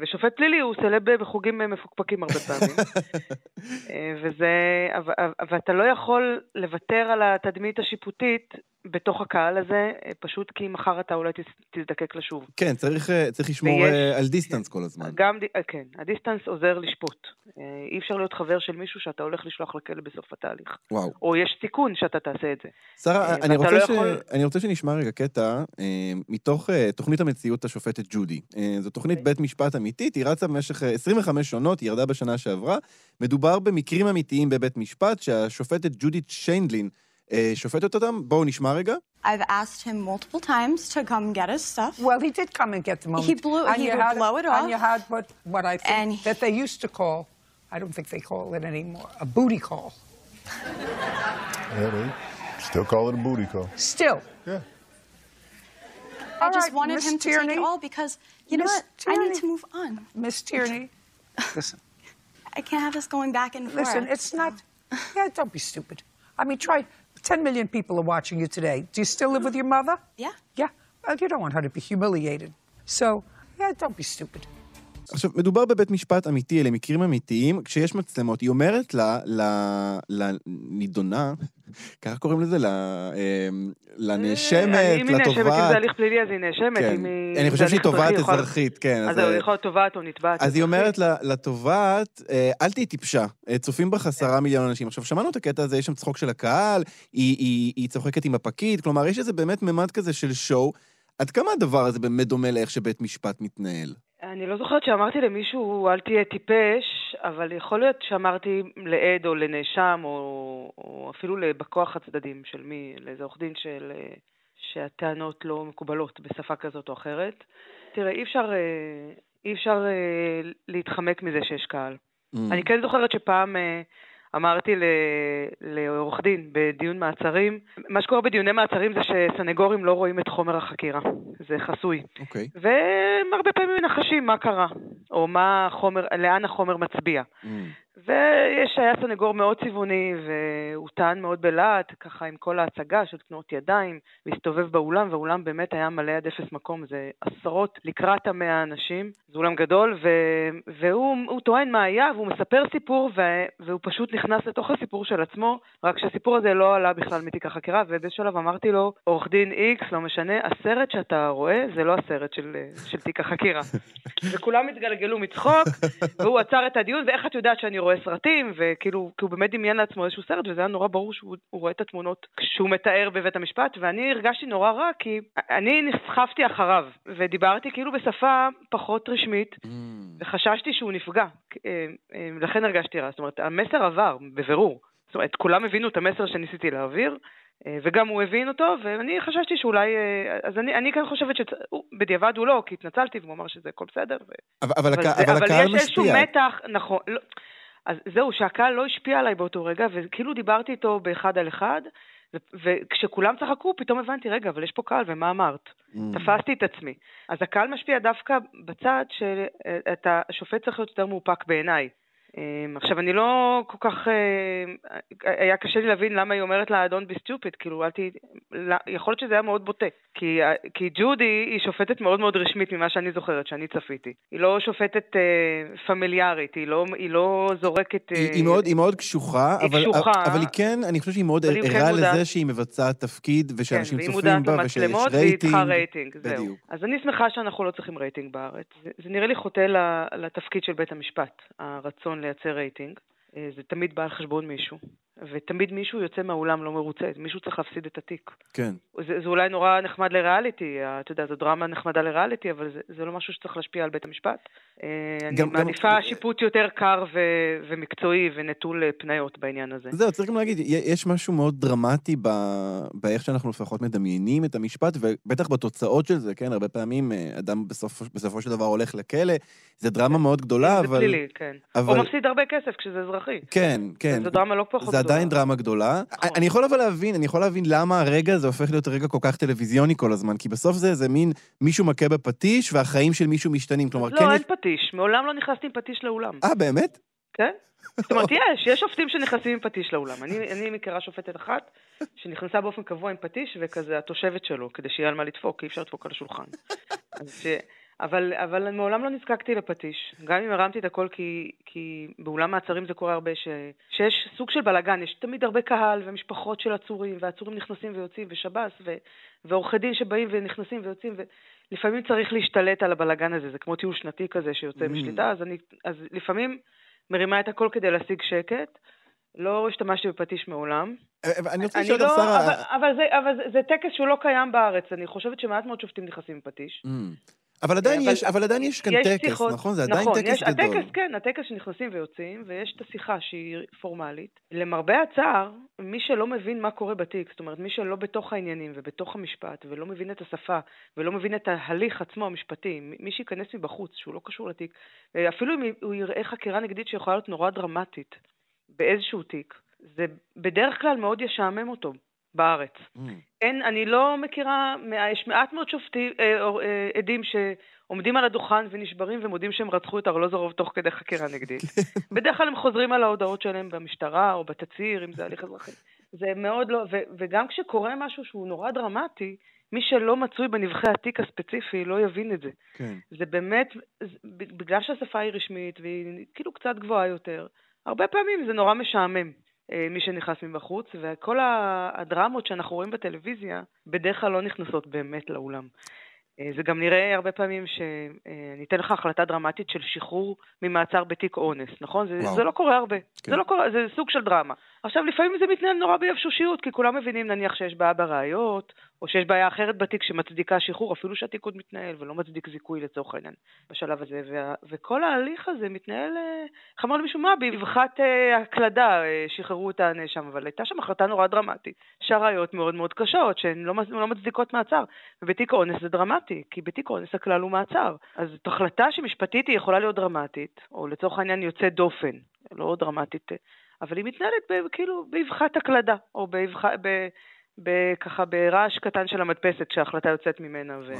Speaker 6: ושופט פלילי הוא סלב בחוגים מפוקפקים הרבה פעמים. אה, וזה, ואתה לא יכול לוותר על התדמית השיפוטית בתוך הקהל הזה, אה, פשוט כי מחר אתה אולי תז- תזדקק לשוב.
Speaker 1: כן, צריך צריך לשמור
Speaker 6: ויש-
Speaker 1: על דיסטנס כל הזמן.
Speaker 6: גם, כן, הדיסטנס עוזר לשפוט. אי אפשר להיות חבר של מישהו שאתה הולך לשלוח לכלא בסוף התהליך.
Speaker 1: וואו.
Speaker 6: או יש סיכון שאתה תעשה את זה.
Speaker 1: שרה, אני רוצה
Speaker 6: לא
Speaker 1: ש-
Speaker 6: יכול-
Speaker 1: אני רוצה שנשמע רגע קטע מתוך תוכנית המציאות השופטת ג'ודי. זו תוכנית
Speaker 6: אוקיי.
Speaker 1: בית משפט אמיתית, היא רצה במשך אה, 25 עונות, היא ירדה בשנה שעברה. מדובר במקרים אמיתיים בבית משפט, שהשופטת ג'ודית שיינדלין אה, שופטת אותם. בואו נשמע רגע.
Speaker 7: I've asked him multiple times to come get his stuff.
Speaker 8: Well, he did come and get the moment.
Speaker 7: He blew-
Speaker 8: And
Speaker 7: he
Speaker 8: you
Speaker 7: would
Speaker 8: had,
Speaker 7: blow it
Speaker 8: And
Speaker 7: off.
Speaker 8: you had what, what I think
Speaker 7: And-
Speaker 8: that they used to call, I don't think they call it anymore, a booty call.
Speaker 9: Yeah, they still call it a booty call.
Speaker 8: Still.
Speaker 9: Yeah.
Speaker 7: I
Speaker 8: All
Speaker 7: just
Speaker 8: right,
Speaker 7: wanted
Speaker 8: Miss
Speaker 7: him to take
Speaker 8: Tierney.
Speaker 7: it all because, you know
Speaker 8: Miss
Speaker 7: what? I need to move on.
Speaker 8: Miss Tierney, listen,
Speaker 7: I can't have this going back and forth.
Speaker 8: listen, it's not, yeah, don't be stupid. I mean, try, 10 million people are watching you today. Do you still live with mm. your mother?
Speaker 7: Yeah.
Speaker 8: Yeah. Well, you don't want her to be humiliated. So, yeah, don't be stupid.
Speaker 1: עכשיו, מדובר בבית משפט אמיתי, אלה מקרים אמיתיים, כשיש מצלמות. היא אומרת לה, לנידונה, ככה קוראים לזה? אמ, לנאשמת,
Speaker 6: אה, אם היא נאשמת, אם
Speaker 1: לתובעת.
Speaker 6: זה הליך פלילי אז היא נאשמת.
Speaker 1: כן.
Speaker 6: היא-
Speaker 1: אני חושב שהיא תובעת
Speaker 6: אזרחי, יכולה-
Speaker 1: אזרחית, כן.
Speaker 6: אז
Speaker 1: אה,
Speaker 6: זהו, יכול להיות תובעת או נתבעת.
Speaker 1: אז היא. אומרת לתובעת, אה, אל תהיי טיפשה, אה, צופים בך עשרה מיליון אנשים. עכשיו, שמענו את הקטע הזה, יש שם צחוק של הקהל, היא, היא, היא צוחקת עם הפקיד, כלומר, יש איזה באמת ממד כזה של שואו. עד כמה הדבר הזה באמת דומה לאיך שבית משפט מתנהל?
Speaker 6: אני לא זוכרת שאמרתי למישהו, אל תהיה טיפש, אבל יכול להיות שאמרתי לעד או לנאשם, או, או אפילו לבא כוח הצדדים של מי, לאיזה עורך דין של, שהטענות לא מקובלות בשפה כזאת או אחרת. תראה, אי אפשר, אה, אי אפשר אה, להתחמק מזה שיש קהל.
Speaker 1: Mm.
Speaker 6: אני כן זוכרת שפעם אה, אמרתי לעורך דין בדיון מעצרים, מה שקורה בדיוני מעצרים זה שסנגורים לא רואים את חומר החקירה, זה חסוי.
Speaker 1: אוקיי.
Speaker 6: והם הרבה פעמים מנחשים מה קרה, או מה החומר, לאן החומר מצביע.
Speaker 1: Mm.
Speaker 6: ויש, היה סנגור מאוד צבעוני, והוא טען מאוד בלהט, ככה עם כל ההצגה של תנועות ידיים, והסתובב באולם, והאולם באמת היה מלא עד אפס מקום, זה עשרות לקראת המאה אנשים, זה אולם גדול, ו... והוא הוא טוען מה היה, והוא מספר סיפור, ו... והוא פשוט נכנס לתוך הסיפור של עצמו, רק שהסיפור הזה לא עלה בכלל מתיק החקירה, ובאיזשהו שלב אמרתי לו, עורך דין איקס, לא משנה, הסרט שאתה רואה זה לא הסרט של, של תיק החקירה. וכולם התגלגלו מצחוק, והוא עצר את הדיון, ואיך את יודעת שאני רואה רואה סרטים, וכאילו, כי הוא באמת דמיין לעצמו איזשהו סרט, וזה היה נורא ברור שהוא הוא רואה את התמונות כשהוא מתאר בבית המשפט, ואני הרגשתי נורא רע, כי אני נסחפתי אחריו, ודיברתי כאילו בשפה פחות רשמית, וחששתי שהוא נפגע, אה, אה, לכן הרגשתי רע. זאת אומרת, המסר עבר, בבירור. זאת אומרת, כולם הבינו את המסר שניסיתי להעביר, אה, וגם הוא הבין אותו, ואני חששתי שאולי... אז אני, אני כן חושבת שבדיעבד הוא לא, כי התנצלתי, והוא אמר שזה הכל בסדר. ו...
Speaker 1: אבל, אבל,
Speaker 6: אבל, זה,
Speaker 1: אבל
Speaker 6: אבל
Speaker 1: הקהל
Speaker 6: יש איזשהו
Speaker 1: משפיע.
Speaker 6: מתח, נכון. לא, אז זהו, שהקהל לא השפיע עליי באותו רגע, וכאילו דיברתי איתו באחד על אחד, וכשכולם צחקו, פתאום הבנתי, רגע, אבל יש פה קהל, ומה אמרת?
Speaker 1: Mm.
Speaker 6: תפסתי את עצמי. אז הקהל משפיע דווקא בצד שאתה, השופט צריך להיות יותר מאופק בעיניי. אמ, עכשיו, אני לא כל כך... אה, היה קשה לי להבין למה היא אומרת לה, Don't be stupid, כאילו, אל ת... יכול להיות שזה היה מאוד בוטה. כי, כי ג'ודי היא שופטת מאוד מאוד רשמית ממה שאני זוכרת, שאני צפיתי. היא לא שופטת אה, פמיליארית, היא לא, היא לא זורקת...
Speaker 1: היא,
Speaker 6: אה,
Speaker 1: היא, מאוד, היא מאוד קשוחה,
Speaker 6: היא
Speaker 1: אבל,
Speaker 6: קשוחה.
Speaker 1: אבל היא כן, אני חושב שהיא מאוד
Speaker 6: היא כן
Speaker 1: ערה
Speaker 6: מודעת.
Speaker 1: לזה שהיא מבצעת תפקיד, ושאנשים
Speaker 6: כן,
Speaker 1: צופים
Speaker 6: והיא
Speaker 1: בה,
Speaker 6: מודעת
Speaker 1: ושיש
Speaker 6: למצלמות והיא
Speaker 1: רייטינג.
Speaker 6: צריכה רייטינג, זהו.
Speaker 1: בדיוק.
Speaker 6: אז אני שמחה שאנחנו לא צריכים רייטינג בארץ. זה, זה נראה לי חוטא לתפקיד של בית המשפט, הרצון לייצר רייטינג. אה, זה תמיד בא על חשבון מישהו, ותמיד מישהו יוצא מהאולם לא מרוצה, מישהו צריך להפסיד את התיק.
Speaker 1: כן.
Speaker 6: זה, זה אולי נורא נחמד לריאליטי, אתה יודע, זו דרמה נחמדה לריאליטי, אבל זה, זה לא משהו שצריך להשפיע על בית המשפט. אה, אני
Speaker 1: גם- גם-
Speaker 6: מעדיפה שיפוט יותר קר ו- ומקצועי ונטול אה, פניות בעניין הזה.
Speaker 1: זהו, צריך גם להגיד, יש משהו מאוד דרמטי ב... באיך שאנחנו לפחות מדמיינים את המשפט, ובטח בתוצאות של זה, כן? הרבה פעמים אה, אדם בסוף, בסופו של דבר הולך לכלא, זה דרמה מאוד גדולה,
Speaker 6: זה
Speaker 1: אבל...
Speaker 6: פלילי, כן.
Speaker 1: אבל-
Speaker 6: או מפסיד הרבה כסף כשזה אזרחי.
Speaker 1: כן, כן.
Speaker 6: זו דרמה לא פחות
Speaker 1: זה. עדיין דרמה גדולה. אני יכול אבל להבין, אני יכול להבין למה הרגע הזה הופך להיות רגע כל כך טלוויזיוני כל הזמן, כי בסוף זה איזה מין מישהו מכה בפטיש והחיים של מישהו משתנים. כלומר, כן
Speaker 6: לא, אין
Speaker 1: יש...
Speaker 6: פטיש. מעולם לא נכנסתי עם פטיש לאולם.
Speaker 1: אה, באמת?
Speaker 6: כן? זאת אומרת, יש, יש שופטים שנכנסים עם פטיש לאולם. אני, אני מכירה שופטת אחת שנכנסה באופן קבוע עם פטיש, וכזה התושבת שלו, כדי שיהיה על מה לדפוק, כי אי אפשר לדפוק על השולחן. אז ש... אבל, אבל מעולם לא נזקקתי לפטיש. גם אם הרמתי את הכל, כי, כי באולם מעצרים זה קורה הרבה, ש, שיש סוג של בלאגן, יש תמיד הרבה קהל ומשפחות של עצורים, ועצורים נכנסים ויוצאים, ושב"ס, ועורכי דין שבאים ונכנסים ויוצאים, ולפעמים צריך להשתלט על הבלאגן הזה, זה כמו טיול שנתי כזה שיוצא
Speaker 1: Mm.
Speaker 6: משליטה, אז, אני, אז לפעמים מרימה את הכל כדי להשיג שקט. לא השתמשתי בפטיש מעולם.
Speaker 1: אה, אני רוצה לשאול אותך,
Speaker 6: לא,
Speaker 1: שרה...
Speaker 6: אבל, אבל, זה, אבל זה, זה טקס שהוא לא קיים בארץ. אני חושבת שמעט מאוד שופטים נכנסים עם פטיש.
Speaker 1: Mm. אבל עדיין
Speaker 6: אבל-
Speaker 1: יש, אבל עדיין יש כאן
Speaker 6: יש
Speaker 1: טקס,
Speaker 6: שיחות-
Speaker 1: נכון? זה עדיין
Speaker 6: נכון,
Speaker 1: טקס
Speaker 6: יש,
Speaker 1: גדול.
Speaker 6: הטקס, כן, הטקס שנכנסים ויוצאים, ויש את השיחה שהיא פורמלית. למרבה הצער, מי שלא מבין מה קורה בתיק, זאת אומרת, מי שלא בתוך העניינים ובתוך המשפט, ולא מבין את השפה, ולא מבין את ההליך עצמו המשפטי, מי- מי שייכנס מבחוץ, שהוא לא קשור לתיק, אה, אפילו אם הוא יראה חקירה נגדית שיכולה להיות נורא דרמטית באיזשהו תיק, זה בדרך כלל מאוד ישעמם אותו בארץ.
Speaker 1: Mm.
Speaker 6: אין, אני לא מכירה, יש מעט מאוד שופטים, אה, אה, עדים שעומדים על הדוכן ונשברים ומודים שהם רצחו את ארלוזורוב תוך כדי חקירה נגדית. בדרך כלל הם חוזרים על ההודעות שלהם במשטרה או בתצהיר, אם זה הליך אזרחי. זה מאוד לא, ו, וגם כשקורה משהו שהוא נורא דרמטי, מי שלא מצוי בנבחי התיק הספציפי לא יבין את זה.
Speaker 1: כן.
Speaker 6: זה באמת, בגלל שהשפה היא רשמית והיא כאילו קצת גבוהה יותר, הרבה פעמים זה נורא משעמם. אה, מי שנכנס מבחוץ, וכל הדרמות שאנחנו רואים בטלוויזיה בדרך כלל לא נכנסות באמת לאולם. אה, זה גם נראה הרבה פעמים שאני אתן לך החלטה דרמטית של שחרור ממעצר בתיק אונס, נכון? זה. זה לא קורה הרבה.
Speaker 1: כן.
Speaker 6: זה לא קורה, זה סוג של דרמה. עכשיו, לפעמים זה מתנהל נורא ביבשושיות, כי כולם מבינים נניח שיש בעיה בראיות, או שיש בעיה אחרת בתיק שמצדיקה שחרור, אפילו שהתיק עוד מתנהל ולא מצדיק זיכוי לצורך העניין בשלב הזה. וה, וכל ההליך הזה מתנהל, אה, איך אמר למישהו מה, באבחת אה, הקלדה אה, שחררו את הנאשם, אבל הייתה שם החלטה נורא דרמטית, שהראיות מאוד מאוד קשות, שהן לא, לא מצדיקות מעצר. ובתיק אונס זה דרמטי, כי בתיק אונס הכלל הוא מעצר. אז זאת החלטה שמשפטית היא יכולה להיות דרמטית, או לצורך העניין יוצאת דופן, לא דרמטית, אה, אבל היא מתנהלת ב, כאילו באבחת הקלדה, או באבח... ב... ב... ככה ברעש קטן של המדפסת כשההחלטה יוצאת ממנה. ו...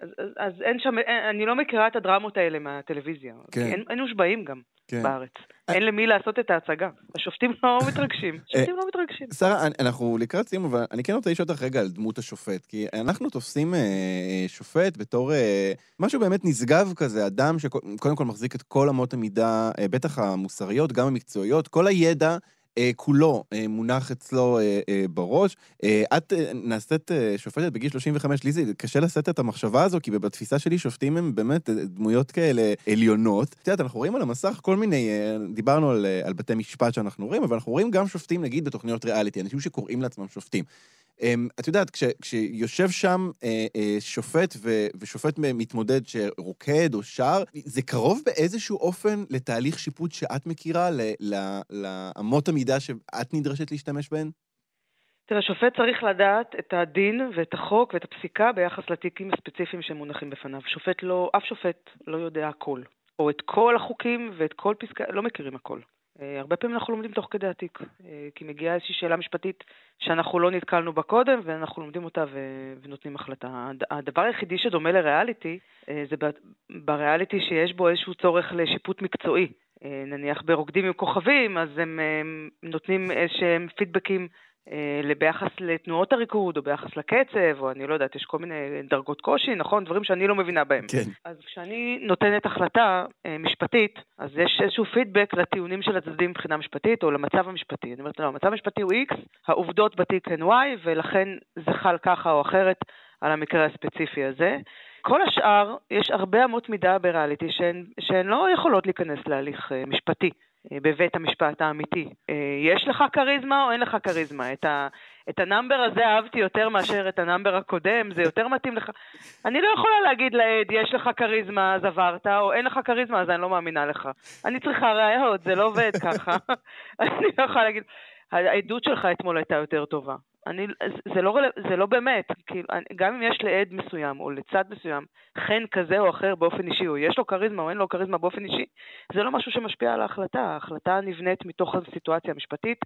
Speaker 6: אז, אז, אז אין שם, אין, אני לא מכירה את הדרמות האלה מהטלוויזיה.
Speaker 1: כן.
Speaker 6: אין, אין מושבעים גם
Speaker 1: כן.
Speaker 6: בארץ. אין למי לעשות את ההצגה. השופטים לא מתרגשים. השופטים לא מתרגשים.
Speaker 1: שרה, אנחנו לקראת סיום, אבל אני כן רוצה לשאול אותך רגע על דמות השופט, כי אנחנו תופסים אה, אה, שופט בתור אה, משהו באמת נשגב כזה, אדם שקודם כל מחזיק את כל אמות המידה, אה, בטח המוסריות, גם המקצועיות, כל הידע. אה, כולו אה, מונח אצלו אה, אה, בראש. אה, את אה, נעשית אה, שופטת בגיל 35, לי זה קשה לשאת את המחשבה הזו, כי בתפיסה שלי שופטים הם באמת אה, דמויות כאלה עליונות. את יודעת, אנחנו רואים על המסך כל מיני, אה, דיברנו על, אה, על בתי משפט שאנחנו רואים, אבל אנחנו רואים גם שופטים, נגיד, בתוכניות ריאליטי, אנשים שקוראים לעצמם שופטים. אמ, את יודעת, כש, כשיושב שם אה, אה, שופט ו, ושופט מתמודד שרוקד או שר, זה קרוב באיזשהו אופן לתהליך שיפוט שאת מכירה, לאמות המידה שאת נדרשת להשתמש בהן?
Speaker 6: תראה, שופט צריך לדעת את הדין ואת החוק ואת הפסיקה ביחס לתיקים הספציפיים שמונחים בפניו. שופט לא, אף שופט לא יודע הכל. או את כל החוקים ואת כל פסקה, לא מכירים הכל. אה, הרבה פעמים אנחנו לומדים תוך כדי התיק, אה, כי מגיעה איזושהי שאלה משפטית שאנחנו לא נתקלנו בה קודם, ואנחנו לומדים אותה ו- ונותנים החלטה. הדבר היחידי שדומה לריאליטי, אה, זה בריאליטי שיש בו איזשהו צורך לשיפוט מקצועי. נניח ברוקדים עם כוכבים, אז הם נותנים איזשהם פידבקים ביחס לתנועות הריקוד, או ביחס לקצב, או אני לא יודעת, יש כל מיני דרגות קושי, נכון? דברים שאני לא מבינה בהם.
Speaker 1: כן.
Speaker 6: אז כשאני נותנת החלטה אה, משפטית, אז יש איזשהו פידבק לטיעונים של הצדדים מבחינה משפטית, או למצב המשפטי. אני אומרת, לא, המצב המשפטי הוא X, העובדות בתיק הן Y, ולכן זה חל ככה או אחרת על המקרה הספציפי הזה. כל השאר, יש הרבה אמות מידה בריאליטי שהן, שהן לא יכולות להיכנס להליך אה, משפטי. אה, בבית המשפט האמיתי. אה, יש לך כריזמה או אין לך כריזמה? את, ה, את הנאמבר הזה אהבתי יותר מאשר את הנאמבר הקודם, זה יותר מתאים לך. אני לא יכולה להגיד לעד, יש לך כריזמה אז עברת, או אין לך כריזמה אז אני לא מאמינה לך. אני צריכה ראיות, זה לא עובד ככה. אני לא יכולה להגיד, העדות שלך אתמול הייתה יותר טובה. אני, זה, לא, זה לא באמת, כאילו, גם אם יש לעד מסוים או לצד מסוים חן כזה או אחר באופן אישי, או יש לו כריזמה או אין לו כריזמה באופן אישי, זה לא משהו שמשפיע על ההחלטה. ההחלטה נבנית מתוך הסיטואציה המשפטית,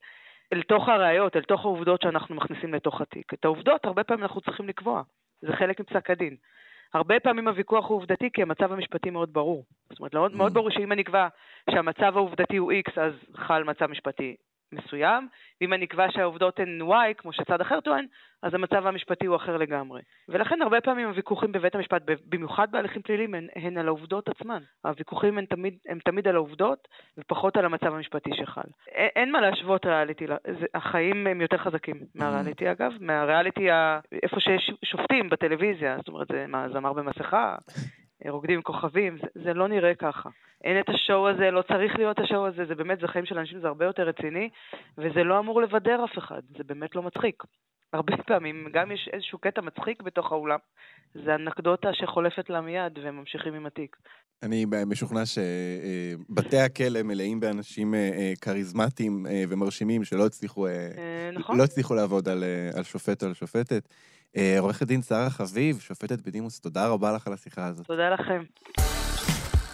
Speaker 6: אל תוך הראיות, אל תוך העובדות שאנחנו מכניסים לתוך התיק. את העובדות הרבה פעמים אנחנו צריכים לקבוע, זה חלק מפסק הדין. הרבה פעמים הוויכוח הוא עובדתי כי המצב המשפטי מאוד ברור. זאת אומרת, מאוד, מאוד mm. ברור שאם אני אקבע שהמצב העובדתי הוא X, אז חל מצב משפטי מסוים, ואם אני אקבע שהעובדות הן Y, כמו שצד אחר טוען, אז המצב המשפטי הוא אחר לגמרי. ולכן הרבה פעמים הוויכוחים בבית המשפט, במיוחד בהליכים פליליים, הן, הן על העובדות עצמן. הוויכוחים הם תמיד, הם תמיד על העובדות, ופחות על המצב המשפטי שחל. אין, אין מה להשוות ריאליטי, החיים הם יותר חזקים מהריאליטי אגב, מהריאליטי ה, איפה שיש שופטים בטלוויזיה, זאת אומרת, זה מה, זמר במסכה, רוקדים עם כוכבים, זה, זה לא נראה ככה. אין את השואו הזה, לא צריך להיות השואו הזה, זה באמת, זה חיים של אנשים, זה הרבה יותר רציני, וזה לא אמור לבדר אף אחד, זה באמת לא מצחיק. הרבה פעמים, גם יש איזשהו קטע מצחיק בתוך האולם, זה אנקדוטה שחולפת לה מיד והם ממשיכים עם התיק.
Speaker 1: אני משוכנע שבתי הכלא מלאים באנשים אה, אה, כריזמטיים אה, ומרשימים שלא הצליחו, נכון. לא הצליחו לעבוד על, על שופט או על שופטת. עורכת דין שרה חביב, שופטת בדימוס, תודה רבה לך על השיחה הזאת.
Speaker 6: תודה לכם.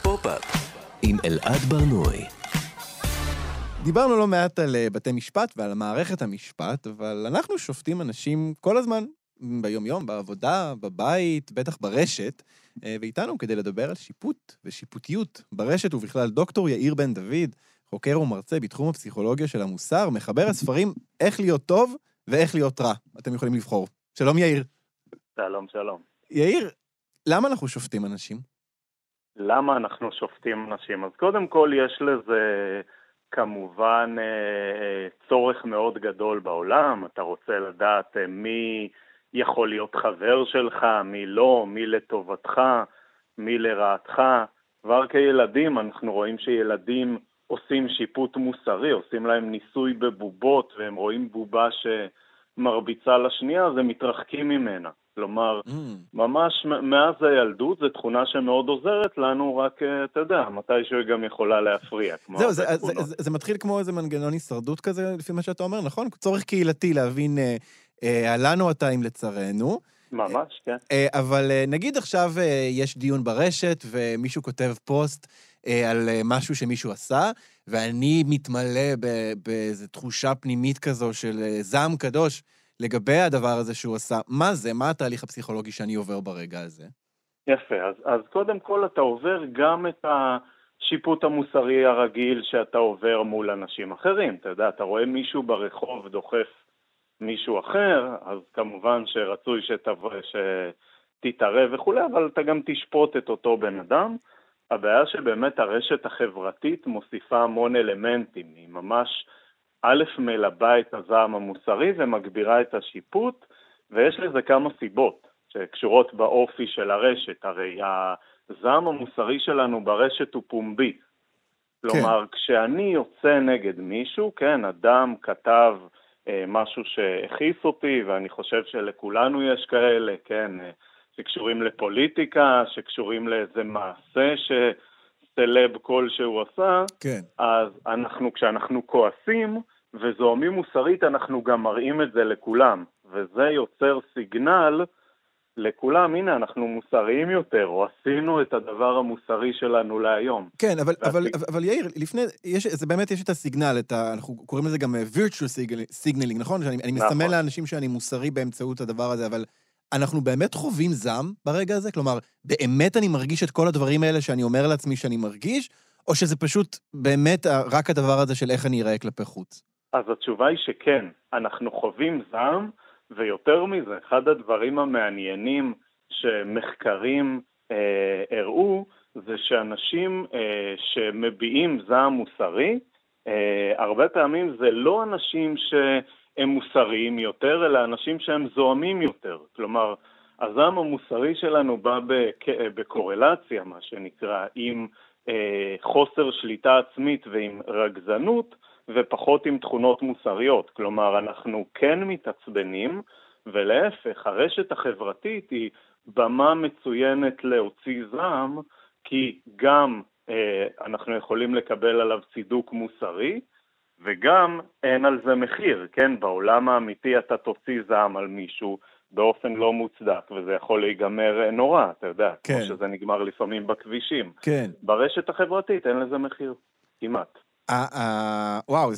Speaker 2: פופ-אפ עם אלעד ברנועי.
Speaker 1: דיברנו לא מעט על אה, בתי משפט ועל מערכת המשפט, אבל אנחנו שופטים אנשים כל הזמן, ביום-יום, בעבודה, בבית, בטח ברשת, אה, ואיתנו כדי לדבר על שיפוט ושיפוטיות ברשת ובכלל דוקטור יאיר בן דוד, חוקר ומרצה בתחום הפסיכולוגיה של המוסר, מחבר הספרים איך להיות טוב ואיך להיות רע. אתם יכולים לבחור. שלום יאיר.
Speaker 10: שלום, שלום.
Speaker 1: יאיר, למה אנחנו שופטים אנשים?
Speaker 10: למה אנחנו שופטים אנשים? אז קודם כל יש לזה כמובן אה, צורך מאוד גדול בעולם, אתה רוצה לדעת אה, מי יכול להיות חבר שלך, מי לא, מי לטובתך, מי לרעתך. כבר כילדים אנחנו רואים שילדים עושים שיפוט מוסרי, עושים להם ניסוי בבובות והם רואים בובה שמרביצה לשנייה, אז הם מתרחקים ממנה. כלומר, mm. ממש מאז הילדות זו תכונה שמאוד עוזרת לנו, רק, אה, אתה יודע, מתישהו היא גם יכולה להפריע.
Speaker 1: זהו, זה, זה, זה, זה מתחיל כמו איזה מנגנון הישרדות כזה, לפי מה שאתה אומר, נכון? צורך קהילתי להבין, אה, אה, לנו אתה אם לצרינו.
Speaker 10: ממש, כן.
Speaker 1: אה, אבל אה, נגיד עכשיו אה, יש דיון ברשת, ומישהו כותב פוסט על משהו שמישהו עשה, ואני מתמלא באיזו תחושה פנימית כזו של זעם קדוש. לגבי הדבר הזה שהוא עשה. מה זה? מה התהליך הפסיכולוגי שאני עובר ברגע הזה?
Speaker 10: יפה, אז, אז קודם כל אתה עובר גם את השיפוט המוסרי הרגיל שאתה עובר מול אנשים אחרים. אתה יודע, אתה רואה מישהו ברחוב דוחף מישהו אחר, אז כמובן שרצוי שתב... שתתערב וכולי, אבל אתה גם תשפוט את אותו בן אדם. הבעיה שבאמת הרשת החברתית מוסיפה המון אלמנטים, היא ממש א', מלבה את הזעם המוסרי ומגבירה את השיפוט, ויש לזה כמה סיבות שקשורות באופי של הרשת. הרי הזעם המוסרי שלנו ברשת הוא פומבי. כלומר, כן. כשאני יוצא נגד מישהו, כן, אדם כתב משהו שהכעיס אותי, ואני חושב שלכולנו יש כאלה, כן, אה, שקשורים לפוליטיקה, שקשורים לאיזה מעשה שסלב כלשהו עשה,
Speaker 1: כן.
Speaker 10: אז אנחנו, כשאנחנו כועסים וזועמים מוסרית, אנחנו גם מראים את זה לכולם, וזה יוצר סיגנל לכולם, הנה, אנחנו מוסריים יותר, או עשינו את הדבר המוסרי שלנו להיום.
Speaker 1: כן, אבל, אבל, אבל יאיר, לפני, יש, זה באמת, יש את הסיגנל, את ה, אנחנו קוראים לזה גם אה, virtual signaling, נכון? שאני, אני מסמן נכון. לאנשים שאני מוסרי באמצעות הדבר הזה, אבל אנחנו באמת חווים זעם ברגע הזה? כלומר, באמת אני מרגיש את כל הדברים האלה שאני אומר לעצמי שאני מרגיש, או שזה פשוט באמת רק הדבר הזה של איך אני אראה כלפי חוץ?
Speaker 10: אז התשובה היא שכן, אנחנו חווים זעם, ויותר מזה, אחד הדברים המעניינים שמחקרים אה, הראו, זה שאנשים אה, שמביעים זעם מוסרי, אה, הרבה פעמים זה לא אנשים שהם מוסריים יותר, אלא אנשים שהם זועמים יותר. כלומר, הזעם המוסרי שלנו בא בק... בקורלציה, מה שנקרא, עם אה, חוסר שליטה עצמית ועם רגזנות, ופחות עם תכונות מוסריות. כלומר, אנחנו כן מתעצבנים, ולהפך, הרשת החברתית היא במה מצוינת להוציא זעם, כי גם אה, אנחנו יכולים לקבל עליו צידוק מוסרי, וגם אין על זה מחיר, כן? בעולם האמיתי אתה תוציא זעם על מישהו באופן לא מוצדק, וזה יכול להיגמר אה, נורא, אתה יודע, כן. כמו שזה נגמר לפעמים בכבישים.
Speaker 1: כן.
Speaker 10: ברשת החברתית אין לזה מחיר, כמעט.
Speaker 1: וואו,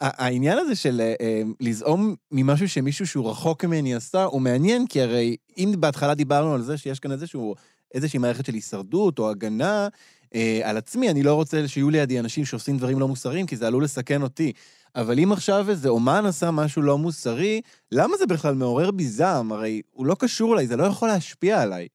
Speaker 1: העניין הזה של אה, לזעום ממשהו שמישהו שהוא רחוק ממני עשה, הוא מעניין, כי הרי אם בהתחלה דיברנו על זה שיש כאן איזשהו, איזושהי מערכת של הישרדות או הגנה אה, על עצמי, אני לא רוצה שיהיו לידי אנשים שעושים דברים לא מוסריים, כי זה עלול לסכן אותי. אבל אם עכשיו איזה אומן עשה משהו לא מוסרי, למה זה בכלל מעורר בי זעם? הרי הוא לא קשור אליי, זה לא יכול להשפיע עליי.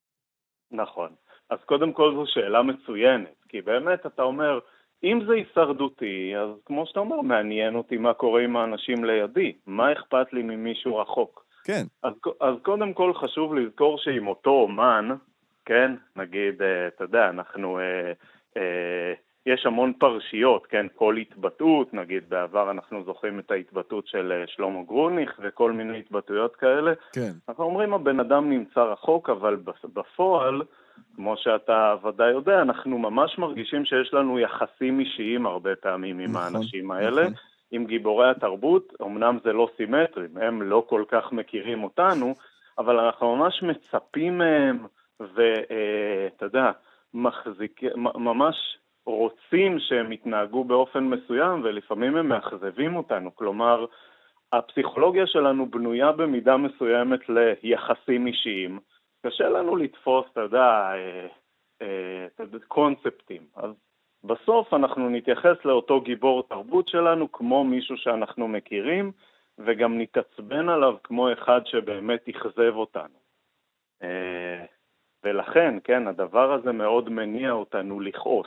Speaker 10: נכון. אז קודם כל זו שאלה מצוינת, כי באמת אתה אומר, אם זה הישרדותי, אז כמו שאתה אומר, מעניין אותי מה קורה עם האנשים לידי. מה אכפת לי ממישהו רחוק?
Speaker 1: כן.
Speaker 10: אז, אז קודם כל חשוב לזכור שעם אותו אומן, כן, נגיד, אה, אתה יודע, אנחנו, אה, אה, יש המון פרשיות, כן, כל התבטאות, נגיד בעבר אנחנו זוכרים את ההתבטאות של אה, שלמה גרוניך וכל מיני התבטאויות כאלה.
Speaker 1: כן.
Speaker 10: אנחנו אומרים הבן אדם נמצא רחוק, אבל בפועל, כמו שאתה ודאי יודע, אנחנו ממש מרגישים שיש לנו יחסים אישיים הרבה פעמים עם נכון, האנשים האלה. נכון. עם גיבורי התרבות, אמנם זה לא סימטרי, הם לא כל כך מכירים אותנו, אבל אנחנו ממש מצפים מהם, ואתה אה, יודע, מחזיק, ממש רוצים שהם יתנהגו באופן מסוים, ולפעמים הם מאכזבים אותנו. כלומר, הפסיכולוגיה שלנו בנויה במידה מסוימת ליחסים אישיים. קשה לנו לתפוס, אתה יודע, אה, אה, קונספטים. אז בסוף אנחנו נתייחס לאותו גיבור תרבות שלנו כמו מישהו שאנחנו מכירים, וגם נתעצבן עליו כמו אחד שבאמת אכזב אותנו. אה, ולכן, כן, הדבר הזה מאוד מניע אותנו לכעוס.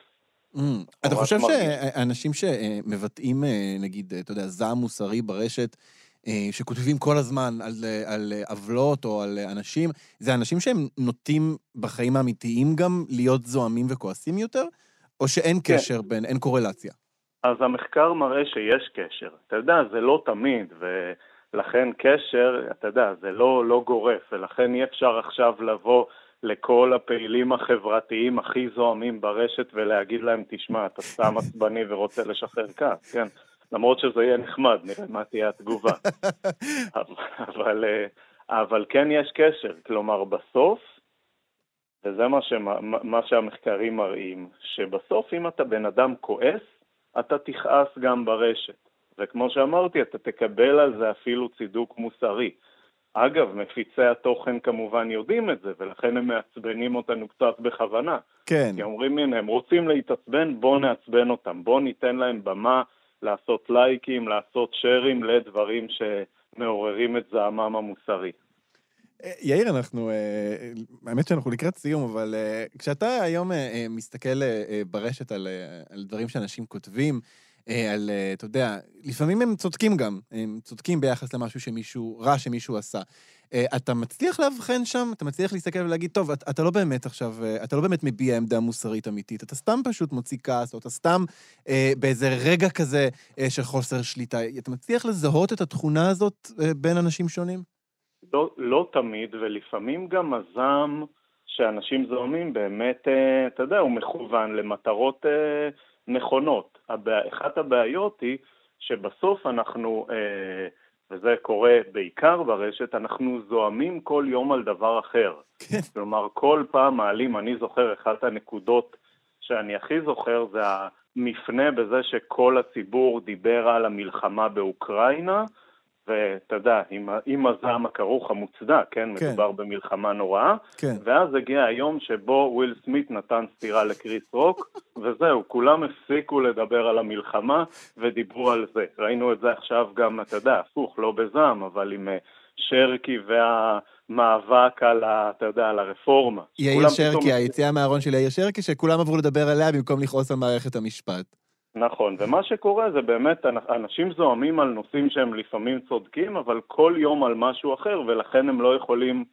Speaker 1: Mm, אתה חושב שאנשים שמבטאים, נגיד, אתה יודע, זעם מוסרי ברשת, שכותבים כל הזמן על, אה, על אה, עוולות או על אנשים, זה אנשים שהם נוטים בחיים האמיתיים גם להיות זועמים וכועסים יותר? או שאין כן. קשר בין, אין קורלציה?
Speaker 10: אז המחקר מראה שיש קשר. אתה יודע, זה לא תמיד, ולכן קשר, אתה יודע, זה לא, לא גורף, ולכן אי אפשר עכשיו לבוא לכל הפעילים החברתיים הכי זועמים ברשת ולהגיד להם, תשמע, אתה סתם עצבני ורוצה לשחרר כעס, כן? למרות שזה יהיה נחמד, נראה מה תהיה התגובה. אבל, אה, אבל כן יש קשר, כלומר בסוף, וזה מה, שמה, מה שהמחקרים מראים, שבסוף אם אתה בן אדם כועס, אתה תכעס גם ברשת. וכמו שאמרתי, אתה תקבל על זה אפילו צידוק מוסרי. אגב, מפיצי התוכן כמובן יודעים את זה, ולכן הם מעצבנים אותנו קצת בכוונה.
Speaker 1: כן.
Speaker 10: כי אומרים, הנה, הם רוצים להתעצבן, בואו נעצבן אותם, בואו ניתן להם במה לעשות לייקים, לעשות שרים לדברים שמעוררים את זעמם המוסרי.
Speaker 1: אה, יאיר, אנחנו, אה, האמת שאנחנו לקראת סיום, אבל אה, כשאתה היום מסתכל ברשת על, על דברים שאנשים כותבים, על, אה, אתה יודע, לפעמים הם צודקים גם, הם צודקים ביחס למשהו שמישהו, רע שמישהו עשה. אה, אתה מצליח לאבחן שם, אתה מצליח להסתכל ולהגיד, טוב, אתה, אתה לא באמת עכשיו, אה, אתה לא באמת מביע עמדה מוסרית אמיתית, אתה סתם פשוט מוציא כעס, או אתה סתם אה, באיזה רגע כזה אה, של חוסר שליטה. אתה מצליח לזהות את התכונה הזאת אה, בין אנשים שונים?
Speaker 10: לא, לא תמיד, ולפעמים גם הזעם שאנשים זוהמים באמת, אה, אתה יודע, הוא מכוון למטרות אה, נכונות. הבע... אחת הבעיות היא שבסוף אנחנו, אה, וזה קורה בעיקר ברשת, אנחנו זוהמים כל יום על דבר אחר.
Speaker 1: כן.
Speaker 10: כלומר, כל פעם מעלים, אני זוכר, אחת הנקודות שאני הכי זוכר זה המפנה בזה שכל הציבור דיבר על המלחמה באוקראינה, ואתה יודע, עם, עם הזעם הכרוך המוצדק, כן?
Speaker 1: כן.
Speaker 10: מדובר במלחמה נוראה.
Speaker 1: כן.
Speaker 10: ואז הגיע היום שבו וויל סמית נתן סטירה לקריס רוק, וזהו, כולם הפסיקו לדבר על המלחמה ודיברו על זה. ראינו את זה עכשיו גם, אתה יודע, הפוך, לא בזעם, אבל עם אה, שרקי והמאבק על, ה, אתה יודע, על הרפורמה.
Speaker 1: יאיר שרקי,
Speaker 10: פתאום-
Speaker 1: היציאה מהארון של יאיר שרקי, שכולם עברו לדבר עליה במקום לכעוס על מערכת המשפט.
Speaker 10: נכון, ומה שקורה זה באמת, אנ- אנשים זועמים על נושאים שהם לפעמים צודקים, אבל כל יום על משהו אחר, ולכן הם לא יכולים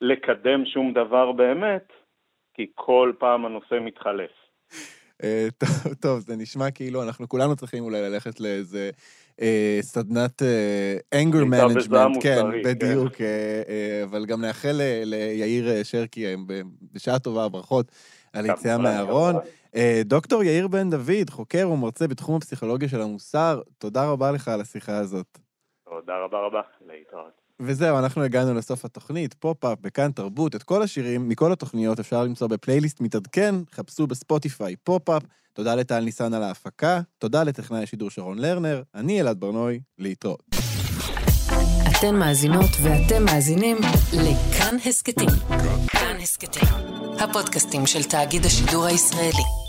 Speaker 10: לקדם שום דבר באמת, כי כל פעם הנושא מתחלף.
Speaker 1: אה, טוב, טוב, זה נשמע כאילו אנחנו כולנו צריכים אולי ללכת לאיזה אה, סדנת אה, anger management, כן,
Speaker 10: מוסרי, כן.
Speaker 1: בדיוק, אה, אה, אבל גם נאחל ל- ליאיר אה, שרקי אה, בשעה טובה, ברכות על
Speaker 10: כמובן,
Speaker 1: מהארון. אה, דוקטור יאיר בן דוד, חוקר ומרצה בתחום הפסיכולוגיה של המוסר, תודה רבה לך על השיחה הזאת.
Speaker 10: תודה רבה רבה, להתראות.
Speaker 1: וזהו, אנחנו הגענו לסוף התוכנית, פופ-אפ, בכאן תרבות. את כל השירים מכל התוכניות אפשר למצוא בפלייליסט מתעדכן, חפשו בספוטיפיי פופ-אפ. תודה לטל ניסן על ההפקה, תודה לטכנאי השידור שרון לרנר, אני אלעד ברנוי, להתראות.
Speaker 11: אתן מאזינות ואתם מאזינים לכאן הסכתים. כאן הסכתים, הפודקאסטים של תאגיד השידור הישראלי.